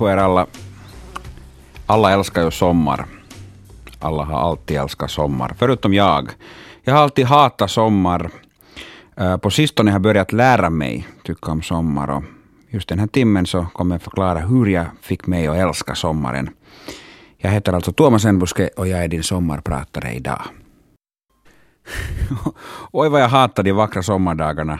Er alla. Älskar ju sommar. Alla har alltid älskat sommar, förutom jag. Jag har alltid hatat sommar. Eh, på sistone har börjat lära mig tycka om sommar och just den här timmen så kommer jag förklara hur jag fick mig att älska sommaren. Jag heter alltså Tuomas Enbuske och jag är din sommarpratare idag. Oj vad jag hatar de vackra sommardagarna.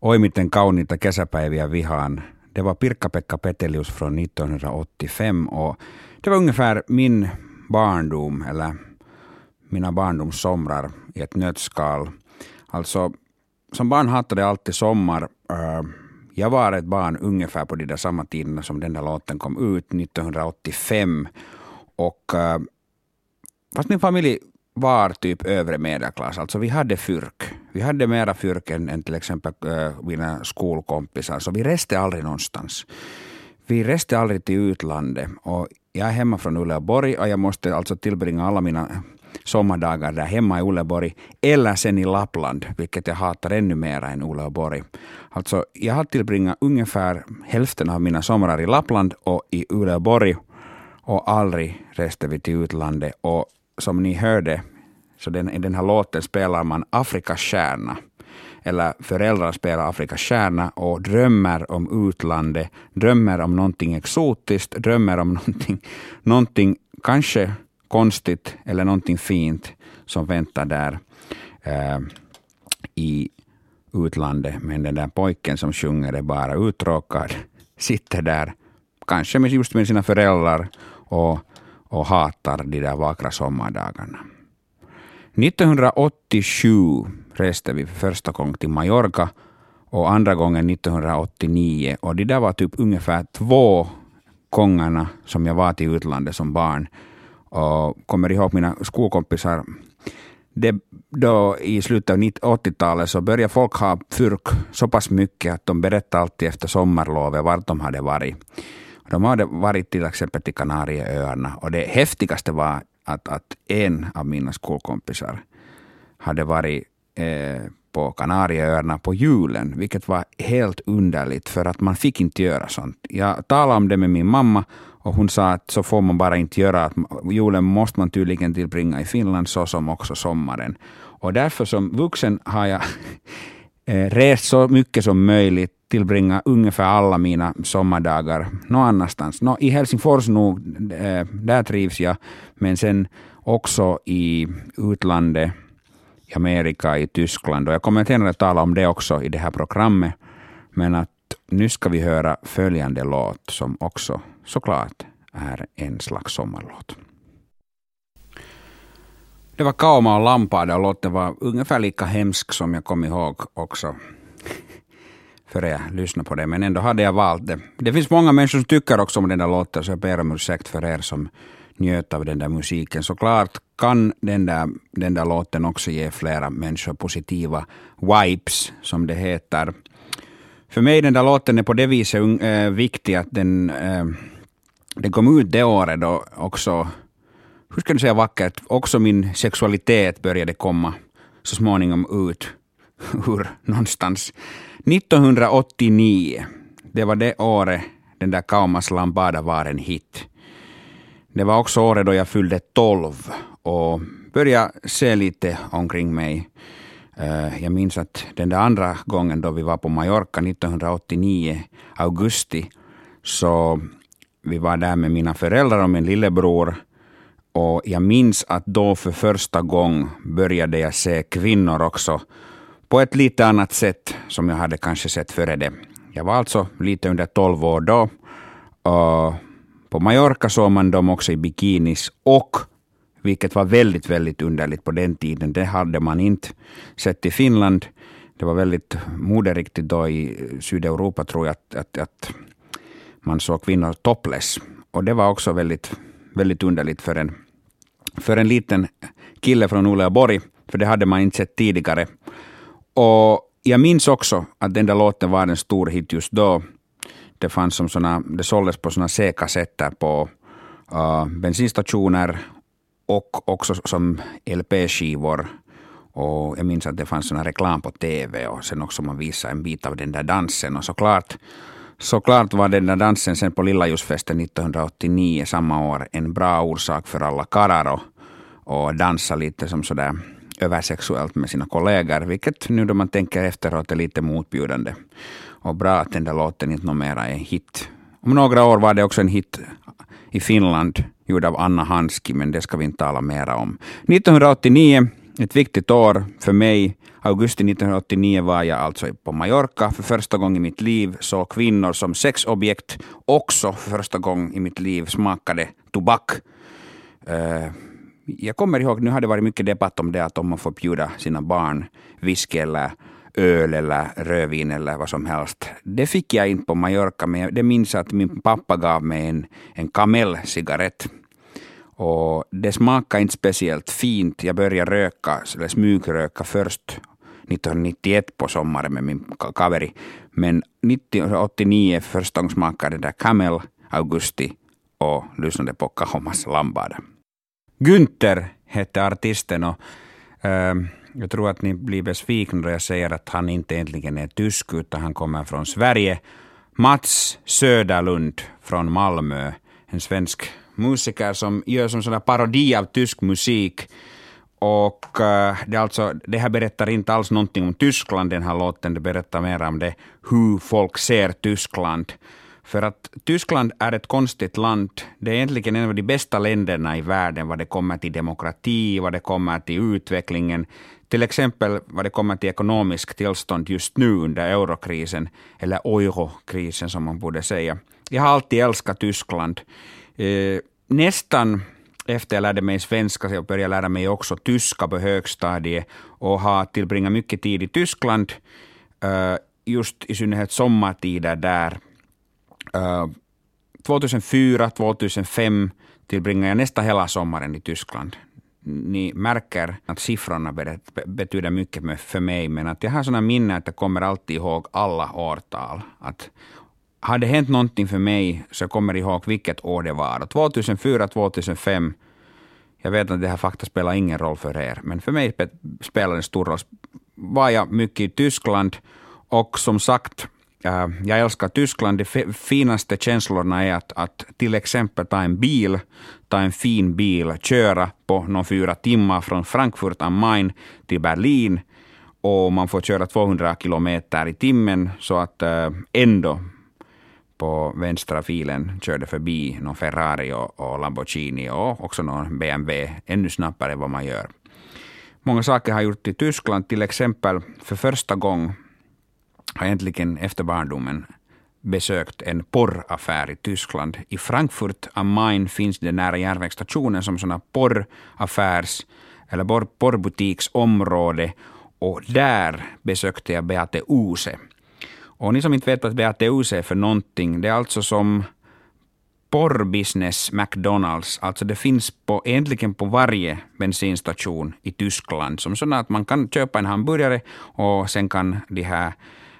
Oj miten kauniita kesäpäiviä vihaan. Det var Pirkka-Pekka Petelius från 1985 och det var ungefär min barndom, eller mina barndomssomrar i ett nötskal. Alltså, som barn hatade jag alltid sommar. Eh, jag var ett barn ungefär på de där samma tiderna som den där låten kom ut, 1985. Och eh, fast min familj var typ övre medelklass, alltså vi hade fyrk. Vi hade mera fyrk än, än till exempel äh, mina skolkompisar, så vi reste aldrig någonstans. Vi reste aldrig till utlandet och jag är hemma från Uleåborg och jag måste alltså tillbringa alla mina sommardagar där hemma i Uleåborg eller sen i Lappland, vilket jag hatar ännu mer än Uleåborg. Alltså, jag har tillbringat ungefär hälften av mina somrar i Lappland och i Uleåborg och aldrig reste vi till utlandet. Och som ni hörde, så den, i den här låten spelar man Afrikas stjärna eller föräldrar spelar Afrikas stjärna och drömmer om utlandet, drömmer om någonting exotiskt, drömmer om någonting, någonting kanske konstigt eller någonting fint som väntar där eh, i utlandet. Men den där pojken som sjunger är bara uttråkad, sitter där, kanske just med sina föräldrar och, och hatar de där vackra sommardagarna. 1987 reste vi för första gången till Mallorca och andra gången 1989. Och det där var typ ungefär två gångerna som jag var till utlandet som barn. Och kommer ihåg mina skolkompisar. Det, då I slutet av 80-talet så började folk ha fyrk så pass mycket att de berättade alltid efter sommarlovet vart de hade varit. De hade varit till exempel till Kanarieöarna och det häftigaste var att, att en av mina skolkompisar hade varit eh, på Kanarieöarna på julen, vilket var helt underligt för att man fick inte göra sånt. Jag talade om det med min mamma och hon sa att så får man bara inte göra. Att julen måste man tydligen tillbringa i Finland så som också sommaren. Och därför som vuxen har jag Eh, res rest så mycket som möjligt, tillbringa ungefär alla mina sommardagar någon annanstans. No, I Helsingfors nog, eh, där trivs jag, men sen också i utlandet i Amerika, i Tyskland. Och jag kommer senare att tala om det också i det här programmet. Men att nu ska vi höra följande låt som också såklart är en slags sommarlåt. Det var Kauma och Lampade och låten var ungefär lika hemsk som jag kom ihåg också före jag lyssnade på det, men ändå hade jag valt det. Det finns många människor som tycker också om den där låten, så jag ber om ursäkt för er som njöt av den där musiken. Såklart kan den där, den där låten också ge flera människor positiva vibes, som det heter. För mig den där låten är på det viset äh, viktig att den, äh, den kom ut det året då också, hur ska du säga vackert, också min sexualitet började komma så småningom ut ur någonstans. 1989, det var det året den där Kaumas Lambada var en hit. Det var också året då jag fyllde 12 och började se lite omkring mig. Eh, jag minns att den där andra gången då vi var på Mallorca 1989, augusti, så vi var där med mina föräldrar och min lillebror. Och jag minns att då för första gången började jag se kvinnor också på ett lite annat sätt som jag hade kanske sett före det. Jag var alltså lite under 12 år då. Och på Mallorca såg man dem också i bikinis och, vilket var väldigt, väldigt underligt på den tiden, det hade man inte sett i Finland. Det var väldigt moderiktigt då i Sydeuropa, tror jag, att, att, att man såg kvinnor topless. Och det var också väldigt, väldigt underligt för en, för en liten kille från Uleåborg, för det hade man inte sett tidigare. Och jag minns också att den där låten var en stor hit just då. Det fanns som såna, det såldes på såna C-kassetter på uh, bensinstationer och också som LP-skivor. Och jag minns att det fanns såna reklam på TV och sen också man visade en bit av den där dansen. Och såklart Såklart var den där dansen sen på Lillajusfesten 1989 samma år en bra orsak för alla karlar att dansa lite som sådär översexuellt med sina kollegor, vilket nu då man tänker efteråt är lite motbjudande. Och bra att den där låten inte numera är en hit. Om några år var det också en hit i Finland, gjord av Anna Hanski, men det ska vi inte tala mera om. 1989, ett viktigt år för mig. Augusti 1989 var jag alltså på Mallorca för första gången i mitt liv, såg kvinnor som sexobjekt, också för första gången i mitt liv smakade tobak. Uh, jag kommer ihåg, nu har det varit mycket debatt om det, att om man får bjuda sina barn whisky eller öl eller rödvin eller vad som helst. Det fick jag inte på Mallorca, men det minns att min pappa gav mig en, en Camel-cigarett. Och det smakade inte speciellt fint. Jag började röka, eller smygröka först 1991 på sommaren med min kaveri. Men 1989 första gången smakade det där Camel, augusti och lyssnade på Kahomas Lambada. Günther hette artisten och äh, jag tror att ni blir besvikna då jag säger att han inte egentligen är tysk, utan han kommer från Sverige. Mats Söderlund från Malmö, en svensk musiker som gör som sådana parodi av tysk musik. Och uh, det, alltså, det här berättar inte alls någonting om Tyskland, den här låten. Det berättar mer om det, hur folk ser Tyskland. För att Tyskland är ett konstigt land. Det är egentligen en av de bästa länderna i världen vad det kommer till demokrati, vad det kommer till utvecklingen. Till exempel vad det kommer till ekonomisk tillstånd just nu under eurokrisen, eller eurokrisen som man borde säga. Jag har alltid älskat Tyskland. Eh, nästan efter jag lärde mig svenska, så jag började lära mig också tyska på högstadiet och har tillbringat mycket tid i Tyskland, eh, just i synnerhet sommartider där. 2004, 2005 tillbringade jag nästan hela sommaren i Tyskland. Ni märker att siffrorna betyder mycket för mig, men att jag har sådana minnen att jag kommer alltid ihåg alla årtal. Att har det hänt någonting för mig så jag kommer ihåg vilket år det var. 2004, 2005. Jag vet att det här fakta spelar ingen roll för er, men för mig spelar det stor roll. Var jag mycket i Tyskland och som sagt, eh, jag älskar Tyskland. De finaste känslorna är att, att till exempel ta en bil, ta en fin bil, köra på någon fyra timmar från Frankfurt am Main till Berlin och man får köra 200 kilometer i timmen så att eh, ändå på vänstra filen körde förbi någon Ferrari och, och Lamborghini och också någon BMW ännu snabbare än vad man gör. Många saker har gjort i Tyskland, till exempel för första gången har jag äntligen efter barndomen besökt en porraffär i Tyskland. I Frankfurt am Main finns det nära järnvägsstationen som sådana porraffärs eller porrbutiksområde och där besökte jag Beate Use och ni som inte vet vad BATUC är för någonting, det är alltså som porrbusiness McDonalds. Alltså det finns på, egentligen på varje bensinstation i Tyskland. Som sådana att man kan köpa en hamburgare och sen kan de här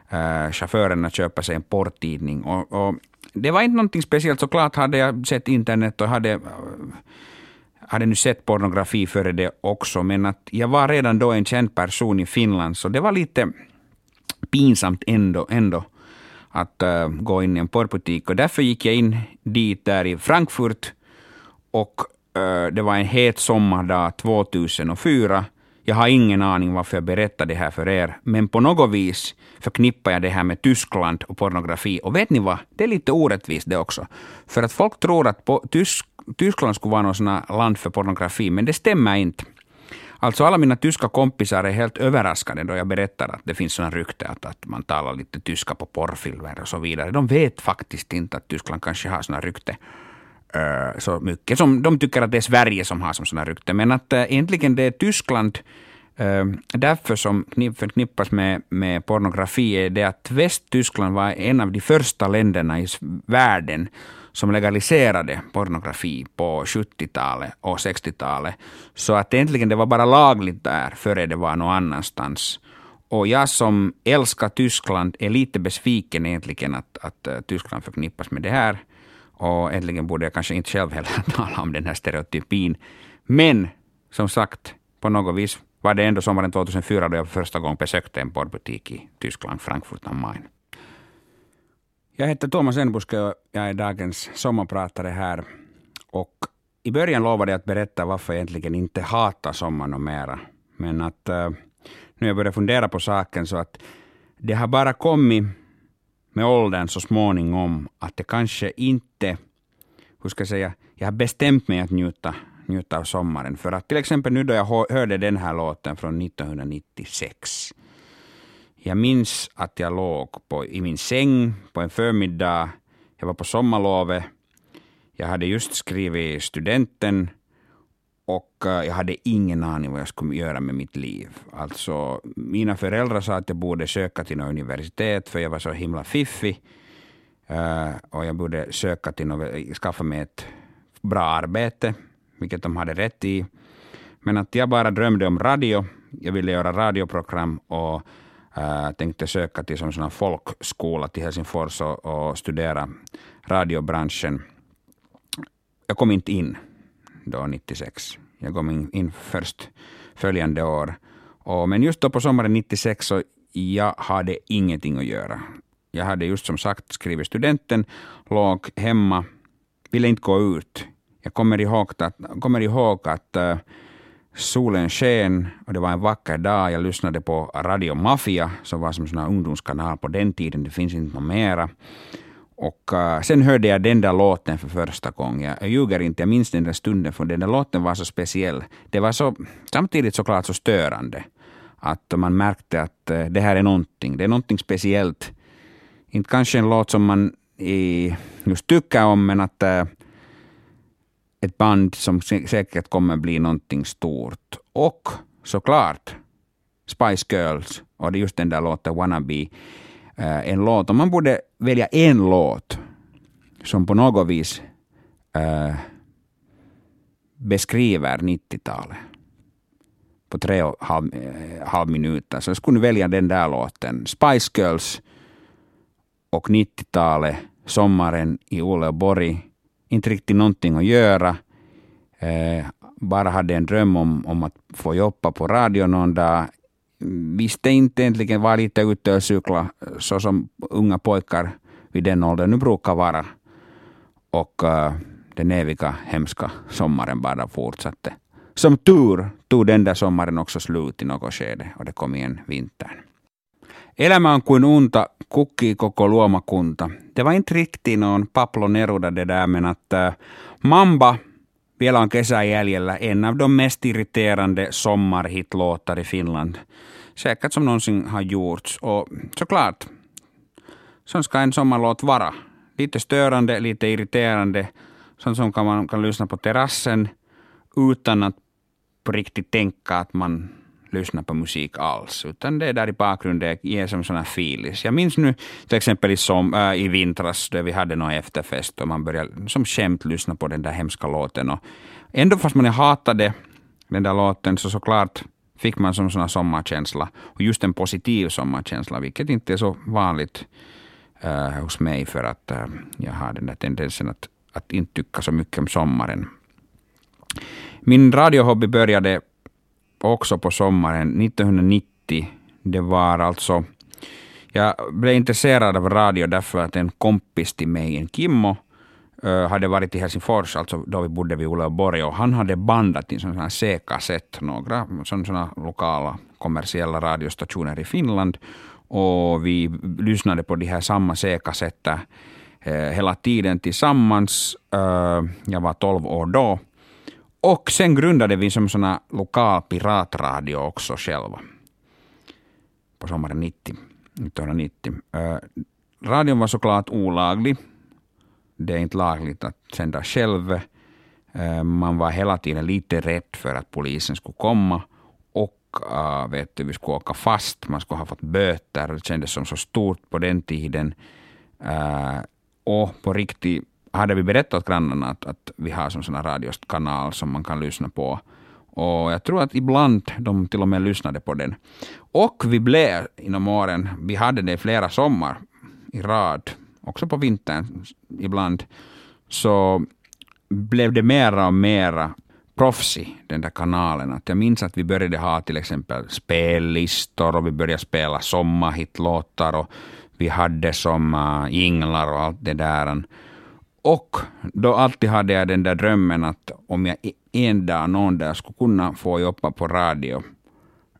äh, chaufförerna köpa sig en porrtidning. Och, och, det var inte någonting speciellt. Såklart hade jag sett internet och hade, eh, hade nu sett pornografi före det också. Men att jag var redan då en känd person i Finland, så det var lite pinsamt ändå, ändå att uh, gå in i en porrbutik. Och därför gick jag in dit där i Frankfurt och uh, det var en het sommardag 2004. Jag har ingen aning varför jag berättar det här för er, men på något vis förknippar jag det här med Tyskland och pornografi. Och vet ni vad? Det är lite orättvist det också. För att folk tror att Tysk Tyskland skulle vara något land för pornografi, men det stämmer inte. Alltså alla mina tyska kompisar är helt överraskade då jag berättar att det finns sådana rykten att, att man talar lite tyska på porrfilmer och så vidare. De vet faktiskt inte att Tyskland kanske har sådana rykten. uh, eh, så mycket. Som de tycker att det är Sverige som har som sådana rykten. Men att uh, egentligen det är Tyskland uh, Ehm, därför som förknippas med, med pornografi är det att Västtyskland var en av de första länderna i världen som legaliserade pornografi på 70-talet och 60-talet. Så att egentligen det var bara lagligt där före det var någon annanstans. Och jag som älskar Tyskland är lite besviken egentligen att, att eh, Tyskland förknippas med det här. Och egentligen borde jag kanske inte själv heller tala om den här stereotypin. Men som sagt, på något vis var det ändå sommaren 2004 då jag för första gången besökte en porrbutik i Tyskland, Frankfurt am Main. Jag heter Thomas Enbuske och jag är dagens sommarpratare här. Och I början lovade jag att berätta varför jag egentligen inte hatar sommaren och mera. Men att uh, nu jag börjar fundera på saken så att det har bara kommit med åldern så småningom att det kanske inte, hur ska jag säga, jag har bestämt mig att njuta, njuta av sommaren. För att till exempel nu då jag hörde den här låten från 1996 jag minns att jag låg på, i min säng på en förmiddag. Jag var på sommarlovet. Jag hade just skrivit studenten och eh, jag hade ingen aning vad jag skulle göra med mitt liv. Alltså, mina föräldrar sa att jag borde söka till något universitet för jag var så himla fiffig. Uh, och jag borde söka till något, skaffa mig ett bra arbete, vilket de hade rätt i. Men att jag bara drömde om radio. Jag ville göra radioprogram och äh, tänkte söka till som sån folkskola till Helsingfors och, och studera radiobranschen. Jag kom inte in då 96. Jag kom in, in först följande år. Och, men just då på sommaren 96 så jag hade ingenting att göra. Jag hade just som sagt skrivit studenten, låg hemma, ville inte gå ut. Jag kommer ihåg att, kommer ihåg att uh, Solen sken och det var en vacker dag. Jag lyssnade på Radio Mafia som var som en ungdomskanal på den tiden. Det finns inte något mera. Och uh, sen hörde jag den där låten för första gången. Jag ljuger inte, jag minns den där stunden för den där låten var så speciell. Det var så, samtidigt såklart så störande. Att man märkte att uh, det här är någonting. Det är någonting speciellt. Inte kanske en låt som man i, just tycker om, men att uh, ett band som säkert kommer bli någonting stort. Och såklart Spice Girls och det är just den där låten Wannabe. Uh, en låt, om man borde välja en låt som på något vis uh, beskriver 90-talet på tre och halv, uh, halv minuter, så jag skulle välja den där låten. Spice Girls och 90-talet, sommaren i Uleåborg inte riktigt någonting att göra. Eh, bara hade en dröm om, om att få jobba på radio någon dag. Visste inte egentligen, var lite ute och cykla så som unga pojkar vid den åldern nu brukar vara. Och eh, den eviga hemska sommaren bara fortsatte. Som tur tog den där sommaren också slut i något skede och det kom igen vintern. Elämä on kuin unta, kukkii koko luomakunta. Det var inte riktigt någon Pablo Neruda det där, men att äh, Mamba vielä on kesä jäljellä. En av de mest irriterande sommarhitlåtar i Finland. Säkert som någonsin har gjorts. Och såklart, sån ska en sommarlåt vara. Lite störande, lite irriterande. Sånt som kan man kan lyssna på terrassen utan att på riktigt tänka att man lyssna på musik alls, utan det är där i bakgrunden ger som sådana filis. Jag minns nu till exempel i, som, äh, i vintras då vi hade någon efterfest och man började som skämt lyssna på den där hemska låten. Och ändå fast man hatade den där låten så såklart fick man som sån sommarkänsla. Och just en positiv sommarkänsla, vilket inte är så vanligt äh, hos mig för att äh, jag har den där tendensen att, att inte tycka så mycket om sommaren. Min radiohobby började också på sommaren 1990. Det var alltså... Jag blev intresserad av radio därför att en kompis till mig, en Kimmo, hade varit i Helsingfors, alltså då vi bodde vid Uleåborg, och han hade bandat in sådana C-kassett, några sådana lokala kommersiella radiostationer i Finland. Och vi lyssnade på de här samma C-kassetter eh, hela tiden tillsammans. Jag var 12 år då. Och sen grundade vi som såna lokal piratradio också själva. På sommaren 90, 1990. Uh, radion var såklart olaglig. Det är inte lagligt att sända själv. Uh, man var hela tiden lite rädd för att polisen skulle komma. Och uh, vet du, vi skulle åka fast. Man skulle ha fått böter. Det kändes som så stort på den tiden. Uh, och på riktigt hade vi berättat åt grannarna att, att vi har som sån radiokanal som man kan lyssna på. Och jag tror att ibland de till och med lyssnade på den. Och vi blev inom åren, vi hade det flera sommar i rad, också på vintern ibland, så blev det mera och mera proffsig, den där kanalen. Att jag minns att vi började ha till exempel spellistor och vi började spela sommarhitlåtar och vi hade som uh, jinglar och allt det där. Och då alltid hade jag den där drömmen att om jag en dag, någon dag skulle kunna få jobba på radio,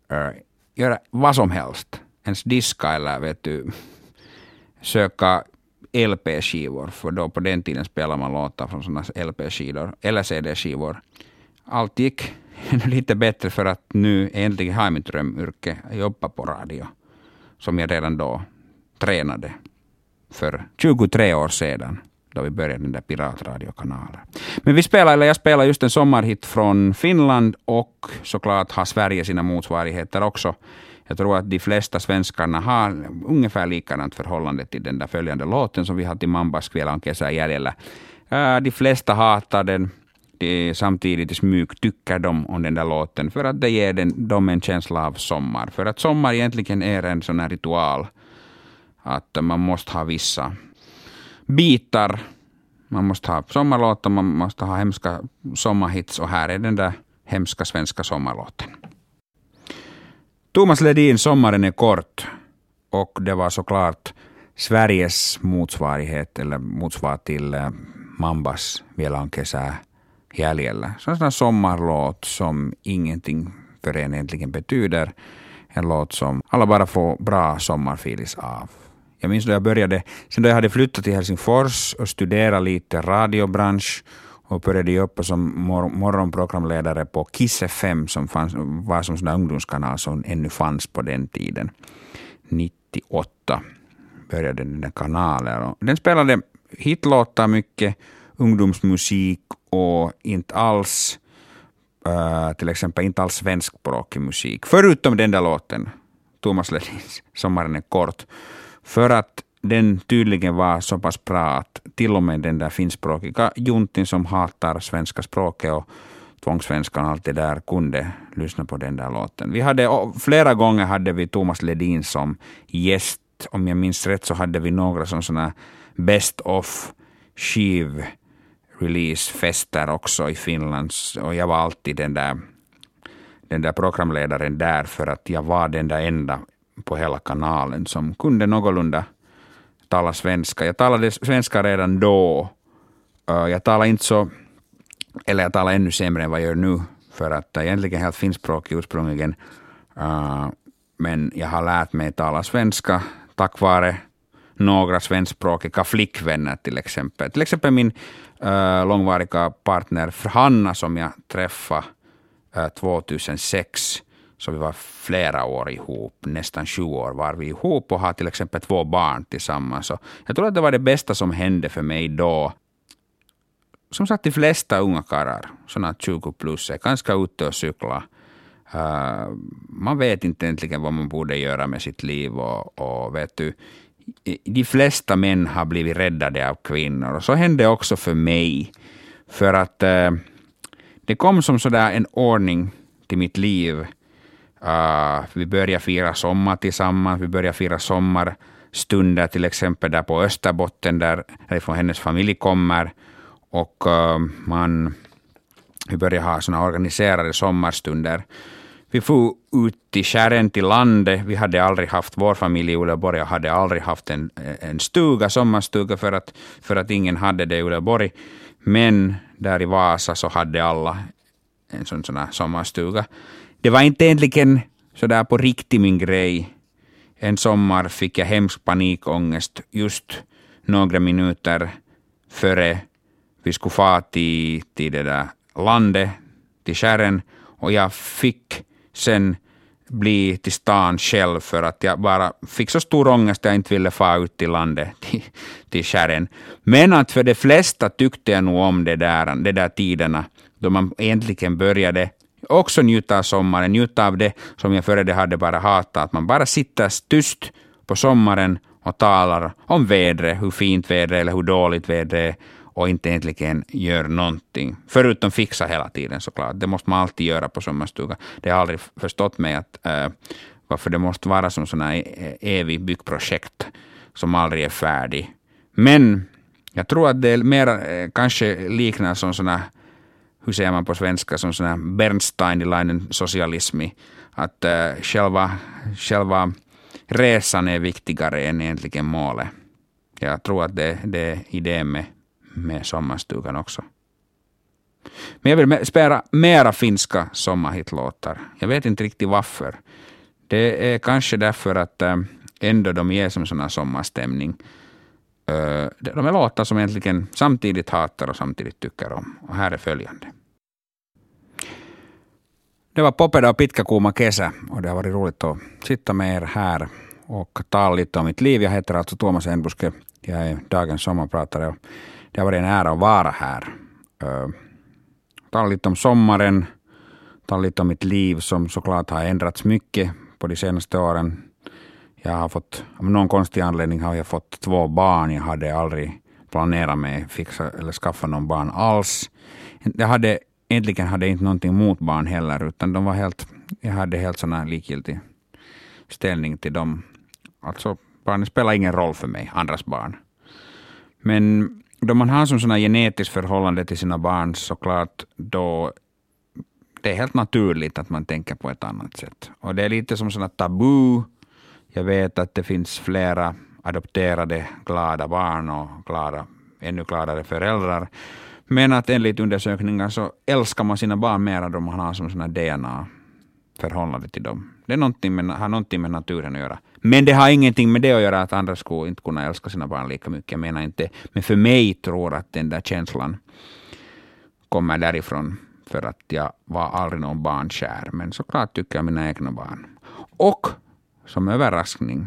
äh, göra vad som helst, ens diska eller vet du, söka LP-skivor, för då på den tiden spelade man låtar från sådana LP-skivor, eller CD-skivor. Allt gick lite bättre för att nu äntligen har jag mitt drömyrke, jobba på radio, som jag redan då tränade för 23 år sedan då vi började den där piratradiokanalen. Men vi spelar, eller jag spelar just en sommarhit från Finland och såklart har Sverige sina motsvarigheter också. Jag tror att de flesta svenskarna har ungefär likadant förhållande till den där följande låten som vi har till Mambas kväll kesä jäljellä. Äh, de flesta hatar den. De, samtidigt i smyg tycker de om den där låten för att det ger den, dem en känsla av sommar. För att sommar egentligen är en sån här ritual. Att man måste ha vissa bitar. Man måste ha sommarlåtar, man måste ha hemska sommarhits och här är den där hemska svenska sommarlåten. Thomas Ledin, Sommaren är kort. Och det var såklart Sveriges motsvarighet, eller motsvar till eh, Mambas Vielä on kesää jäljellä. Se on sommarlåt som ingenting för en egentligen betyder. En låt som alla bara får bra sommarfilis av. Jag minns då jag började, sen då jag hade flyttat till Helsingfors och studerat lite radiobransch och började jobba som mor morgonprogramledare på Kiss FM som fanns, var som sån ungdomskanal som ännu fanns på den tiden. 98 började den där kanalen. Den spelade hitlåtar mycket, ungdomsmusik och inte alls uh, till exempel inte alls svenskspråkig musik. Förutom den där låten, Thomas Ledins Sommaren är kort. För att den tydligen var så pass bra att till och med den där finskspråkiga juntin som hatar svenska språket och tvångssvenskan och allt det där kunde lyssna på den där låten. Vi hade, flera gånger hade vi Thomas Ledin som gäst. Om jag minns rätt så hade vi några som såna best of skiv releasefester också i Finland. Och jag var alltid den där, den där programledaren där för att jag var den där enda på hela kanalen som kunde någorlunda tala svenska. Jag talade svenska redan då. Eh, jag talade inte så, eller jag talade ännu sämre än vad jag gör nu, för att jag egentligen helt finskspråkig ursprungligen. Eh, men jag har lärt mig tala svenska tack vare några svenskspråkiga flickvänner till exempel. Till exempel min äh, långvariga partner Hanna som jag träffade äh, 2006 så vi var flera år ihop, nästan sju år var vi ihop och har till exempel två barn tillsammans. Så jag tror att det var det bästa som hände för mig då. Som sagt, de flesta unga karlar, sådana 20 plus, är ganska ute och cykla. Uh, eh, man vet inte egentligen vad man borde göra med sitt liv. Och, och vet du, de flesta män har blivit räddade av kvinnor. Och så hände också för mig. För att uh, det kom som sådär en ordning till mitt liv Uh, vi börjar fira sommar tillsammans, vi börjar fira sommarstunder till exempel där på Österbotten, där från hennes familj kommer. Och uh, man, vi börjar ha såna organiserade sommarstunder. Vi får ut till skären till landet. Vi hade aldrig haft, vår familj i Uleåborg hade aldrig haft en, en stuga, sommarstuga, för att, för att ingen hade det i Uleåborg. Men där i Vasa så hade alla en sån, sån sommarstuga. Det var inte egentligen sådär på riktigt min grej. En sommar fick jag hemsk panikångest just några minuter före vi skulle fara till, till det där landet, till skären, och jag fick sen bli till stan själv för att jag bara fick så stor ångest att jag inte ville fara ut till landet, till, till skären. Men att för de flesta tyckte jag nog om det där, de där tiderna då man egentligen började också njuta av sommaren, njuta av det som jag före det hade bara hatat, att man bara sitter tyst på sommaren och talar om vädret, hur fint vädret eller hur dåligt vädret är och inte egentligen gör någonting. Förutom fixa hela tiden såklart. Det måste man alltid göra på sommarstuga. Det har aldrig förstått mig att, äh, varför det måste vara som sådana eh, evig byggprojekt som aldrig är färdig. Men jag tror att det är mer, eh, kanske liknar som sådana hur säger man på svenska, som sån här Bernsteinilainen socialismi. Att eh, äh, själva, själva resan är viktigare än egentligen målet. Jag tror att det, det är idén med, med sommarstugan också. Men jag vill spela mera finska sommarhitlåtar. Jag vet inte riktigt varför. Det är kanske därför att äh, ändå de ger som sån sommarstämning. Äh, de är låtar som egentligen samtidigt hatar och samtidigt tycker om. Och här är följande. Det var Popeda och pitkä kesä och det har varit roligt att sitta med er här och tala lite om mitt liv. Jag heter alltså Tuomas Enbuske. Jag är dagens sommarpratare och det har varit en ära att vara här. Uh, tala lite om sommaren, tala lite om mitt liv som såklart har ändrats mycket på de senaste åren. Jag har fått, av någon konstig anledning har jag fått två barn. Jag hade aldrig planerat mig fixa eller skaffa någon barn alls. Jag hade egentligen hade jag inte någonting mot barn heller, utan de var helt, jag hade helt sån likgiltig ställning till dem. Alltså, barnen spelar ingen roll för mig, andras barn. Men då man har som sådana genetiskt förhållande till sina barn, såklart, då det är helt naturligt att man tänker på ett annat sätt. Och det är lite som sådana tabu. Jag vet att det finns flera adopterade glada barn och glada, ännu gladare föräldrar. Men att enligt undersökningar så älskar man sina barn mer då man har som såna DNA-förhållande till dem. Det är någonting med, har någonting med naturen att göra. Men det har ingenting med det att göra att andra skulle inte kunna älska sina barn lika mycket. Jag menar inte. Men för mig tror jag att den där känslan kommer därifrån. För att jag var aldrig någon barnkär. Men såklart tycker jag mina egna barn. Och som överraskning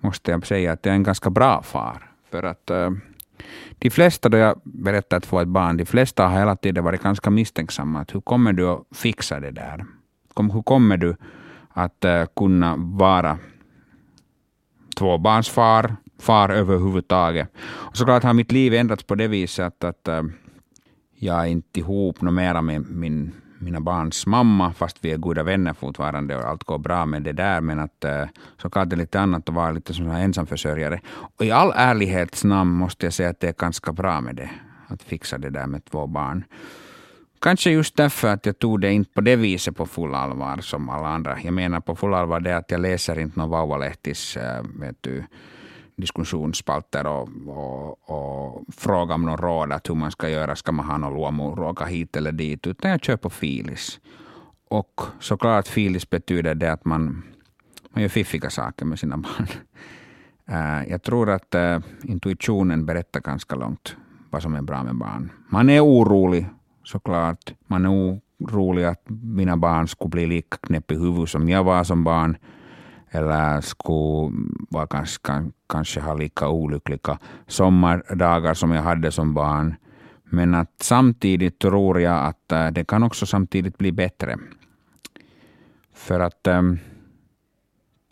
måste jag säga att jag är en ganska bra far. För att uh, de flesta, då jag berättar att få ett barn, de flesta har hela tiden varit ganska misstänksamma. Att hur kommer du att fixa det där? Hur kommer du att uh, kunna vara tvåbarnsfar, far överhuvudtaget? Och såklart har mitt liv ändrats på det viset att, att uh, jag är inte ihop något mera med min mina barns mamma, fast vi är goda vänner fortfarande och allt går bra med det där. Men att eh, så kan det lite annat att vara lite som en ensamförsörjare. Och i all ärlighets namn måste jag säga att det är ganska bra med det. Att fixa det där med två barn. Kanske just därför att jag tog det inte på det viset på full allvar som alla andra. Jag menar på full allvar det att jag läser inte någon Vauvalehtis äh, diskussionsspalter och, och, och fråga om någon råd att hur man ska göra. Ska man ha någon luomu, hit eller dit? Utan jag kör på filis. Och såklart filis betyder det att man, man gör fiffiga saker med sina barn. Eh, jag tror att eh, intuitionen berättar ganska långt vad som är bra med barn. Man är orolig såklart. Man är orolig att mina barn skulle bli lika knäpp i huvudet som jag var som barn eller skulle vara kanske, kanske ha lika olyckliga sommardagar som jag hade som barn. Men att samtidigt tror jag att eh, det kan också samtidigt bli bättre. För att eh,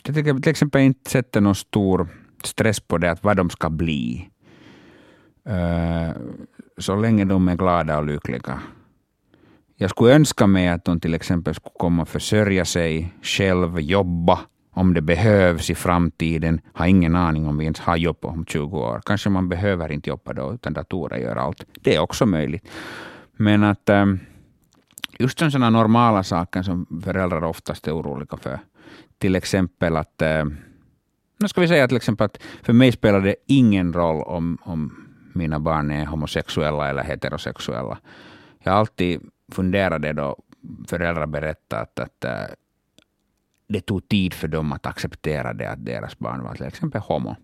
jag tycker till exempel inte sätter någon stor stress på det, att vad de ska bli. Äh, så länge de är glada och lyckliga. Jag skulle önska mig att de till exempel skulle komma och försörja sig själv, jobba, om det behövs i framtiden. Har ingen aning om vi ens har jobb om 20 år. Kanske man behöver inte jobba då, utan datorer gör allt. Det är också möjligt. Men att ehm, just sådana normala saker som föräldrar oftast är oroliga för. Till exempel att, ehm, nu ska vi säga till exempel att för mig spelar det ingen roll om, om mina barn är homosexuella eller heterosexuella. Jag har alltid funderat det då föräldrar berättar att, att eh, det tog tid för dem att acceptera det, att deras barn var till exempel homo.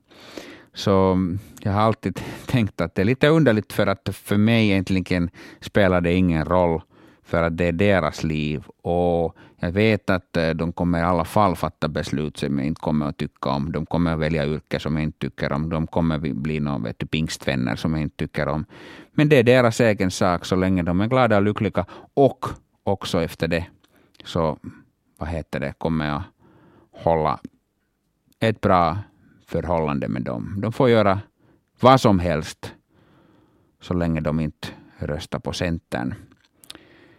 Så mm, jag har alltid tänkt att det är lite underligt för att för mig egentligen spelar det ingen roll för att det är deras liv och jag vet att eh, de kommer i alla fall fatta beslut som jag inte kommer att tycka om. De kommer att välja yrke som jag inte tycker om. De kommer att bli någon vet du, pingstvänner som jag inte tycker om. Men det är deras egen sak så länge de är glada och lyckliga och också efter det så mm, vad heter det, kommer jag hålla ett bra förhållande med dem. De får göra vad som helst så länge de inte röstar på Centern.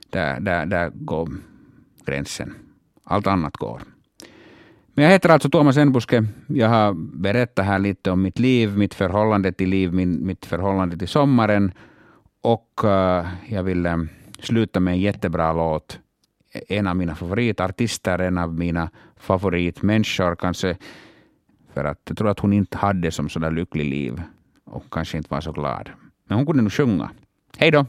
Där, där, där går gränsen. Allt annat går. Men jag heter alltså Tuomas Enbuske. Jag har berättat här lite om mitt liv, mitt förhållande till liv, min, mitt förhållande till sommaren. Och uh, jag vill uh, sluta med en jättebra låt en av mina favoritartister, en av mina favoritmänniskor kanske. För att jag tror att hon inte hade som sådär lycklig liv och kanske inte var så glad. Men hon kunde nog sjunga. Hej då!